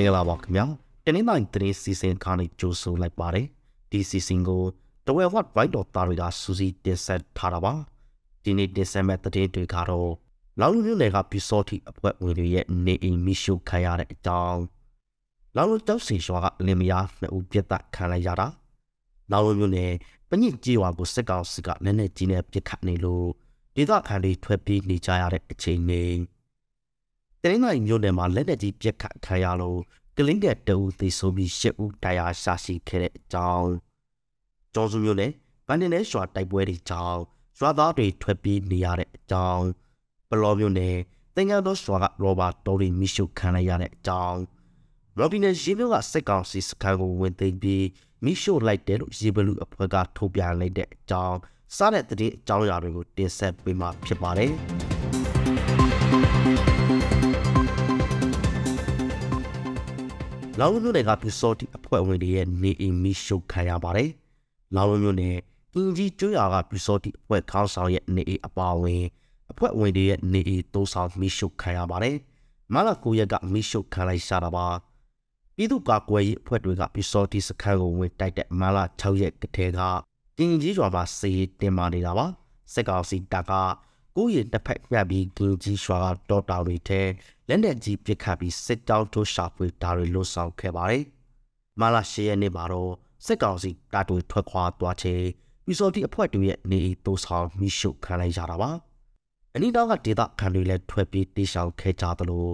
င်္ဂလာပါခင်ဗျာတနင်္လာနေ့သတင်းစီစဉ်ခါနေကြိုဆိုလိုက်ပါတယ်ဒီစီစဉ်ကိုတဝဲဝတ်ဝိုက်တော်သားတွေကစူးစီးတင်ဆက်ထားတာပါဒီနေ့တင်ဆက်မဲ့သတင်းတွေကတော့လောင်လူမျိုးနယ်ကပီစောတိအဖွဲ့ဝင်တွေရဲ့နေအိမ်မိရှုခံရတဲ့အကြောင်းလောင်လူတောက်စီရွာကလင်မယားနှစ်ဦးပြတ်သက်ခံလိုက်ရတာလောင်လူမျိုးနယ်ပညစ်ကြီးရွာကိုစစ်ကောင်စီကလက်နက်ကြီးနဲ့ပစ်ခတ်နေလို့ဒေသခံတွေထွက်ပြေးနေကြရတဲ့အချိန် တွေတရင်နိုင်မြို့နယ်မှာလက်နက်ကြီးပြက်ခတ်ခံရလို့ကလင်းကတအူသေဆုံးပြီးရှစ်ဦးတရားရှာရှိခဲ့တဲ့အကြောင်းကျော်စုမြို့နယ်ဗန်ဒင်နယ်ရွာတိုက်ပွဲတွေကြောင့်ရွာသားတွေထွက်ပြေးနေရတဲ့အကြောင်းပလောမြို့နယ်တင်ငန်းတော်ရွာကရောဘာတော်ရီမီရှုခံရတဲ့အကြောင်းမော်ဘီနယ်ရေမြို့ကစစ်ကောင်စီစခန်းကိုဝင်သိမ်းပြီးမီရှုလိုက်တယ်လို့ရေဘလူအဖွဲ့ကထုတ်ပြန်လိုက်တဲ့အကြောင်းစားတဲ့တည်းအကြောင်းအရာတွေကိုတင်ဆက်ပေးမှာဖြစ်ပါတယ် လောင်မြို့နယ်ကပြစောတိအဖွဲ့ဝင်တွေရဲ့နေအိမ်မီရှုခံရပါတယ်။လောင်မြို့နယ်ကင်းကြီးကျွာကပြစောတိအဖွဲ့ခေါင်းဆောင်ရဲ့နေအိမ်အပါအဝင်အဖွဲ့ဝင်တွေရဲ့နေအိမ်တိုးဆောင်မီရှုခံရပါတယ်။မလာကိုရက်ကမီရှုခံလိုက်ရှာတာပါ။ပြည်သူ့ကာကွယ်ရေးအဖွဲ့တွေကပြစောတိစခန်းကိုဝင်တိုက်တဲ့မလာ6ရက်ကတည်းကကင်းကြီးကျွာမှာစေတင်မာနေတာပါ။စစ်ကောင်စီတပ်က ကိုရီတစ်ဖက်ပြပြီးကင်းကြီးရွာကတော့တောင်တွေထဲလက်နက်ကြီးပစ်ခတ်ပြီးစစ်တောင်းထိုးရှာဖွေတာတွေလှုပ်ဆောင်ခဲ့ပါတယ်။မလာရှရဲ့နေ့မှာတော့စစ်ကောင်စီတပ်တွေထွက်ခွာသွားချိန်ပြည်စော်တီအဖွဲ့တွေရဲ့နေအိမ်တိုးဆောင်မိရှုခံလိုက်ရတာပါ။အနီးတောင်ကဒေသခံတွေလည်းထွက်ပြေးတေးရှောင်ခဲ့ကြသလို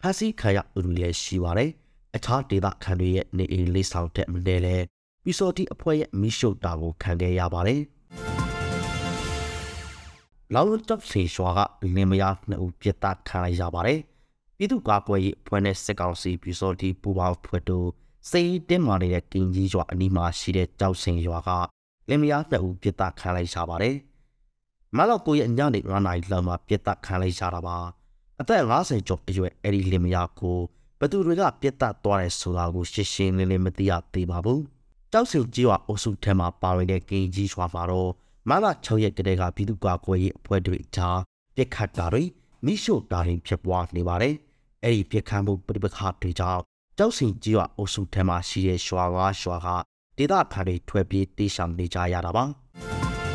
ဖက်စီခံရသူတွေလည်းရှိပါတယ်။အခြားဒေသခံတွေရဲ့နေအိမ်လေးဆောင်တဲ့မနေ့လဲပြည်စော်တီအဖွဲ့ရဲ့မိရှုတာကိုခံခဲ့ရပါတယ်။ လောင်တပ်စီရွာကလင်မယားနှစ်ဦးပြစ်ဒဏ်ခံလိုက်ရပါတယ်။ပြည်သူ့ကာကွယ်ရေးအဖွဲ့နဲ့စစ်ကောင်စီပြည်စောတိပူပေါင်းဖွဲ့တို့စိတ်တင်းမာနေတဲ့ကင်းကြီးရွာအနီးမှာရှိတဲ့ကြောက်စင်ရွာကလင်မယားနှစ်ဦးပြစ်ဒဏ်ခံလိုက်ရပါတယ်။မလောက်ကိုရဲ့ညနေ9နာရီလောက်မှာပြစ်ဒဏ်ခံလိုက်ရတာပါ။အသက်50ကျော်အရွယ်အဲ့ဒီလင်မယားကိုဘသူတွေကပြစ်ဒဏ်သွားတယ်ဆိုတာကိုရှင်းရှင်းလင်းလင်းမသိရသေးပါဘူး။ကြောက်စင်ကြီးရွာအုပ်စုထဲမှာပါဝင်တဲ့ကင်းကြီးရွာမှာတော့ မလာ6ရက်ကတည်းကပြည်သူ့ကာကွယ်ရေးအဖွဲ့တွေကြားပြစ်ခတ်တာတွေမိရှို့တာတွေဖြစ်ပွားနေပါတယ်။အဲ့ဒီပြစ်ခတ်မှုပြပခါတွေကြောင့်ကြောက်စင်ကြီးရွာအုပ်စုထဲမှာရှိတဲ့ရွာဝါရွာကဒေသခံတွေထွက်ပြေးတိရှောင်နေကြရတာပါ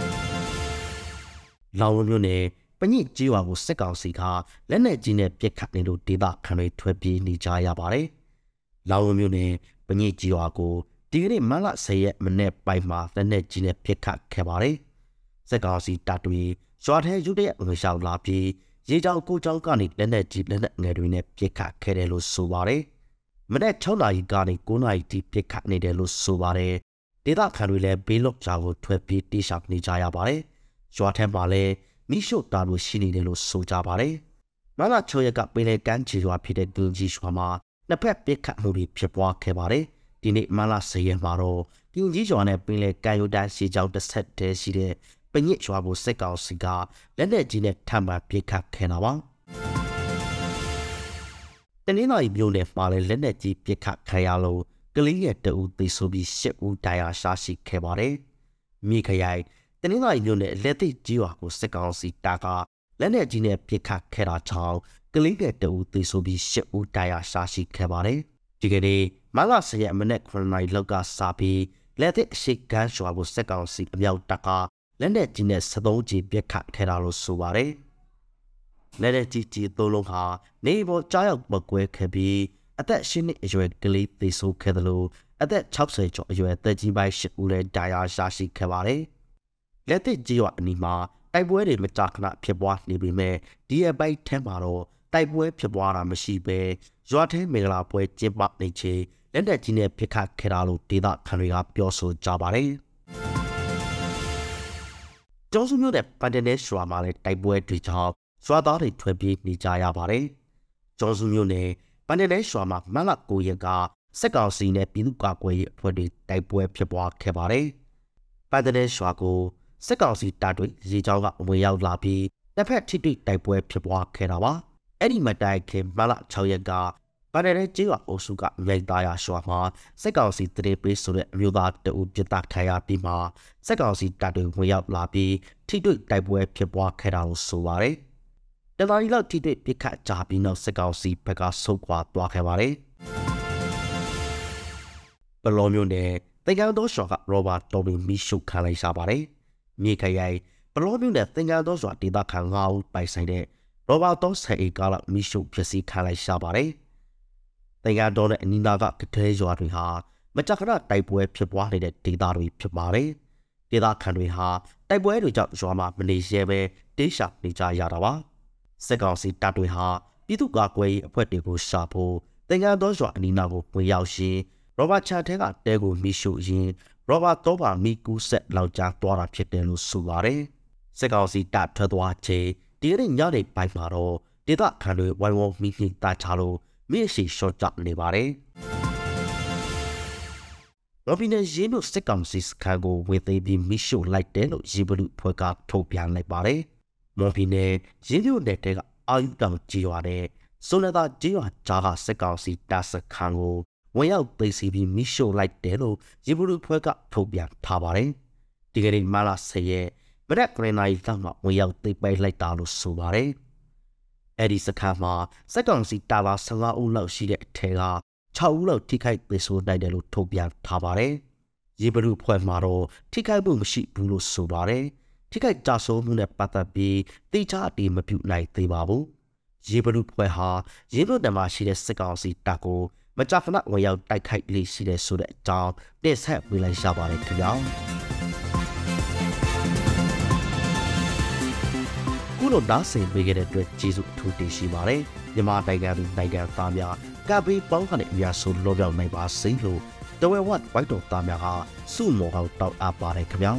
။လောင်ဝမျိုးနဲ့ပညစ်ကြီးရွာကိုစစ်ကောင်စီကလက်နက်ကြီးနဲ့ပြစ်ခတ်နေလို့ဒေသခံတွေထွက်ပြေးနေကြရပါတယ်။လောင်ဝမျိုးနဲ့ပညစ်ကြီးရွာကိုဒီကနေ့မလ10ရက်မနေ့ပိုင်းမှာလက်နက်ကြီးနဲ့ပြစ်ခတ်ခဲ့ပါတယ်။ စက်ကောင်စီတပ်တွေရွာထဲရုတ်တရက်ဝင်ရောက်လာပြီးရေကြောင်ကိုကြောင်ကနေလက်နက်ကြီးလက်နက်ငယ်တွေနဲ့ပစ်ခတ်ခဲ့တယ်လို့ဆိုပါတယ်။မနေ့6နာရီကနေ9နာရီထိပစ်ခတ်နေတယ်လို့ဆိုပါတယ်။ဒေသခံတွေလည်းဘေးလွတ်ရာကိုထွက်ပြေးတိရှောင်နေကြရပါတယ်။ရွာထဲမှာလည်းမိရှုတာလို့ရှိနေတယ်လို့ဆိုကြပါတယ်။မလာချောရကပင်လေကန်းချီရွာဖြစ်တဲ့ဒူကြီးရွာမှာနှစ်ဖက်ပစ်ခတ်မှုတွေဖြစ်ပွားခဲ့ပါတယ်။ဒီနေ့မလာစရဲမှာတော့ဒူကြီးရွာနဲ့ပင်လေကန်းရိုးတန်းစီကြောင်းတစ်ဆက်တည်းရှိတဲ့ ပညစ်ရွာကိုစစ်ကောင်စီကလက်နက်ကြီးနဲ့ထပ်မံပစ်ခတ်ခဲ့တာပါတနင်္လာရီမြို့နယ်မှာလည်းလက်နက်ကြီးပစ်ခတ်ခံရလို့ကလေးရဲ့တအူသေဆုံးပြီးရှစ်ဦးဒဏ်ရာရရှိခဲ့ပါတယ်မြေခရိုင်တနင်္လာရီမြို့နယ်လက်သိကြီးရွာကိုစစ်ကောင်စီတပ်ကလက်နက်ကြီးနဲ့ပစ်ခတ်ခဲ့တာကြောင့်ကလေးငယ်တအူသေဆုံးပြီးရှစ်ဦးဒဏ်ရာရရှိခဲ့ပါတယ်ဒီကနေ့မလ10ရက်မနေ့9နာရီလောက်ကစပြီးလက်သိအရှိကန်းရွာကိုစစ်ကောင်စီအမြောက်တပ်က လက်နက်ကြီးနဲ့73ကြီးပြက်ခတ်ခဲ့တာလို့ဆိုပါတယ်။လက်နက်ကြီးကြီးသုံးလုံးဟာနေပေါ်ကြားရောက်မကွဲခဲ့ပြီးအသက်၈နှစ်အရွယ်ကလေးသေဆုံးခဲ့တယ်လို့အသက်60ကျော်အရွယ်သက်ကြီးပိုင်း၈ဦးလည်းဒါယာရှာရှိခဲ့ပါတယ်။လက်သစ်ကြီးရွာအနီးမှာတိုက်ပွဲတွေမကြာခဏဖြစ်ပွားနေပေမဲ့ဒီအပိုက်ထဲမှာတော့တိုက်ပွဲဖြစ်ပွားတာမရှိဘဲရွာထဲမင်္ဂလာပွဲကျင်းပနေချိန်လက်နက်ကြီးနဲ့ပစ်ခတ်ခဲ့တာလို့ဒေသခံတွေကပြောဆိုကြပါတယ်။ ကျောင်းစုမြို့နယ်ပန်တနဲရွာမှာလည်းတိုက်ပွဲတွေကြောင့်ရွာသားတွေထွက်ပြေးနေကြရပါတယ်။ကျောင်းစုမြို့နယ်ပန်တနဲရွာမှာမန်လ9ရက်ကစက်ကောင်စီနဲ့ပြည်သူ့ကာကွယ်ရေးအဖွဲ့တွေတိုက်ပွဲဖြစ်ပွားခဲ့ပါတယ်။ပန်တနဲရွာကိုစက်ကောင်စီတပ်တွေရေကြောင်းကဝင်ရောက်လာပြီးတစ်ဖက်ထိတွေ့တိုက်ပွဲဖြစ်ပွားခဲ့တာပါ။အဲ့ဒီမတိုင်ခင်မန်လ6ရက်က ပန်တဲ့ကျေးရွာအုပ်စုကမြိတ်သားရရွာမှာစက်ကောင်စီတရေပေးဆိုတဲ့အမျိုးသားတအုပ်ပြစ်ဒဏ်ခံရပြီးမှစက်ကောင်စီတပ်တွေဝင်ရောက်လာပြီးထိတွေ့တိုက်ပွဲဖြစ်ပွားခဲ့တာလို့ဆိုပါတယ်။တလာရီလောက်ထိတွေ့ပြစ်ခတ်ကြပြီးနောက်စက်ကောင်စီဘက်ကဆုတ်ခွာသွားခဲ့ပါတယ်။လောမျိုးနဲ့တင်ကန်တော်ရွာကရောဘာတော်ဘီမီရှုခံလိုက်ရပါတယ်မြေခရိုင်ပလောမျိုးနဲ့တင်ကန်တော်ရွာဒေသခံ၅ဦးပိုင်ဆိုင်တဲ့ရောဘာတော်ဆက်အေကားလောက်မီရှုဖြစ်စီခံလိုက်ရပါတယ် တင်ကန်တော်နဲ့အနီးနားကကထဲရွာတွေဟာမကြခဏတိုက်ပွဲဖြစ်ပွားနေတဲ့ဒေသတွေဖြစ်ပါတယ်ဒေသခံတွေဟာတိုက်ပွဲတွေကြောင့်ရွာမှာမနေရဲပဲတိတ်ရှာနေကြရတာပါစစ်ကောင်စီတပ်တွေဟာပြည်သူ့ကာကွယ်ရေးအဖွဲ့တွေကိုရှာဖို့တင်ကန်တော်ရွာအနီးနားကိုဝင်ရောက်ရှင်ရောဘတ်ချန်ထဲကတဲကိုမိရှုရင်ရောဘတ်တော့ပါမိကူးဆက်လောက်ကြားသွားတာဖြစ်တယ်လို့ဆိုပါတယ်စစ်ကောင်စီတပ်ထွက်သွားချိန်ဒီနေ့ညနေပိုင်းမှာတော့ဒေသခံတွေဝိုင်းဝန်းမိမိတာချလို့ မိရှိရှော့ကြနေပါတယ်ရောဘီနဲ့ရင်းတို့စစ်ကောင်စီစခန်းကိုဝေသေးပြီးမိရှုလိုက်တယ်လို့ရေဘလူဖွဲ့ကထုတ်ပြန်လိုက်ပါတယ်မော်ဘီနဲ့ရင်းတို့တဲ့ကအာယူတောင်ကြီးရွာတဲ့ဆိုနသာကြီးရွာကြားကစစ်ကောင်စီတပ်စခန်းကိုဝင်ရောက်သိမ်းဆီးပြီးမိရှို့လိုက်တယ်လို့ရေဘူးလူဖွဲ့ကထုတ်ပြန်ထားပါတယ်။ဒီကနေ့မလာ10ရက်ဗရက်ဂရနိုင်ကမှဝင်ရောက်သိမ်းပိုက်လိုက်တာလို့ဆိုပါတယ်။ အဲ့ဒီစခန်းမှာစစ်ကောင်စီတာလာ15ဦးလောက်ရှိတဲ့အထက်က6ဦးလောက်ထိခိုက်သေဆုံးနိုင်တယ်လို့ထုတ်ပြန်ထားပါတယ်။ရေဘူးလူဖွဲ့မှာတော့ထိခိုက်မှုမရှိဘူးလို့ဆိုပါတယ်။ထိခိုက်ကြဆုံးမှုနဲ့ပတ်သက်ပြီးတိကျအတီးမပြုနိုင်သေးပါဘူး။ရေဘလူဖွဲ့ဟာရင်းတို့တမှာရှိတဲ့စစ်ကောင်စီတပ်ကိုမကြာခဏဝင်ရောက်တိုက်ခိုက်လေးရှိတဲ့ဆိုတဲ့အကြောင်းတင်ဆက်ပေးလိုက်ရပါတယ်ခင်ဗျာ လိုနားဆင်ပေးခဲ့တဲ့အတွက်ကျေးဇူးအထူးတင်ရှိပါတယ်မြန်မာနိုင်ငံသူနိုင်ငံသားများကပ်ပြီးပေါင်းခနဲ့အများဆုံးလောပြောင်းနိုင်ပါစေလို့တဝဲဝတ်ဝိုက်တော်သားများကစုမော်ကောက်တောက်အပ်ပါတယ်ခင်ဗျာ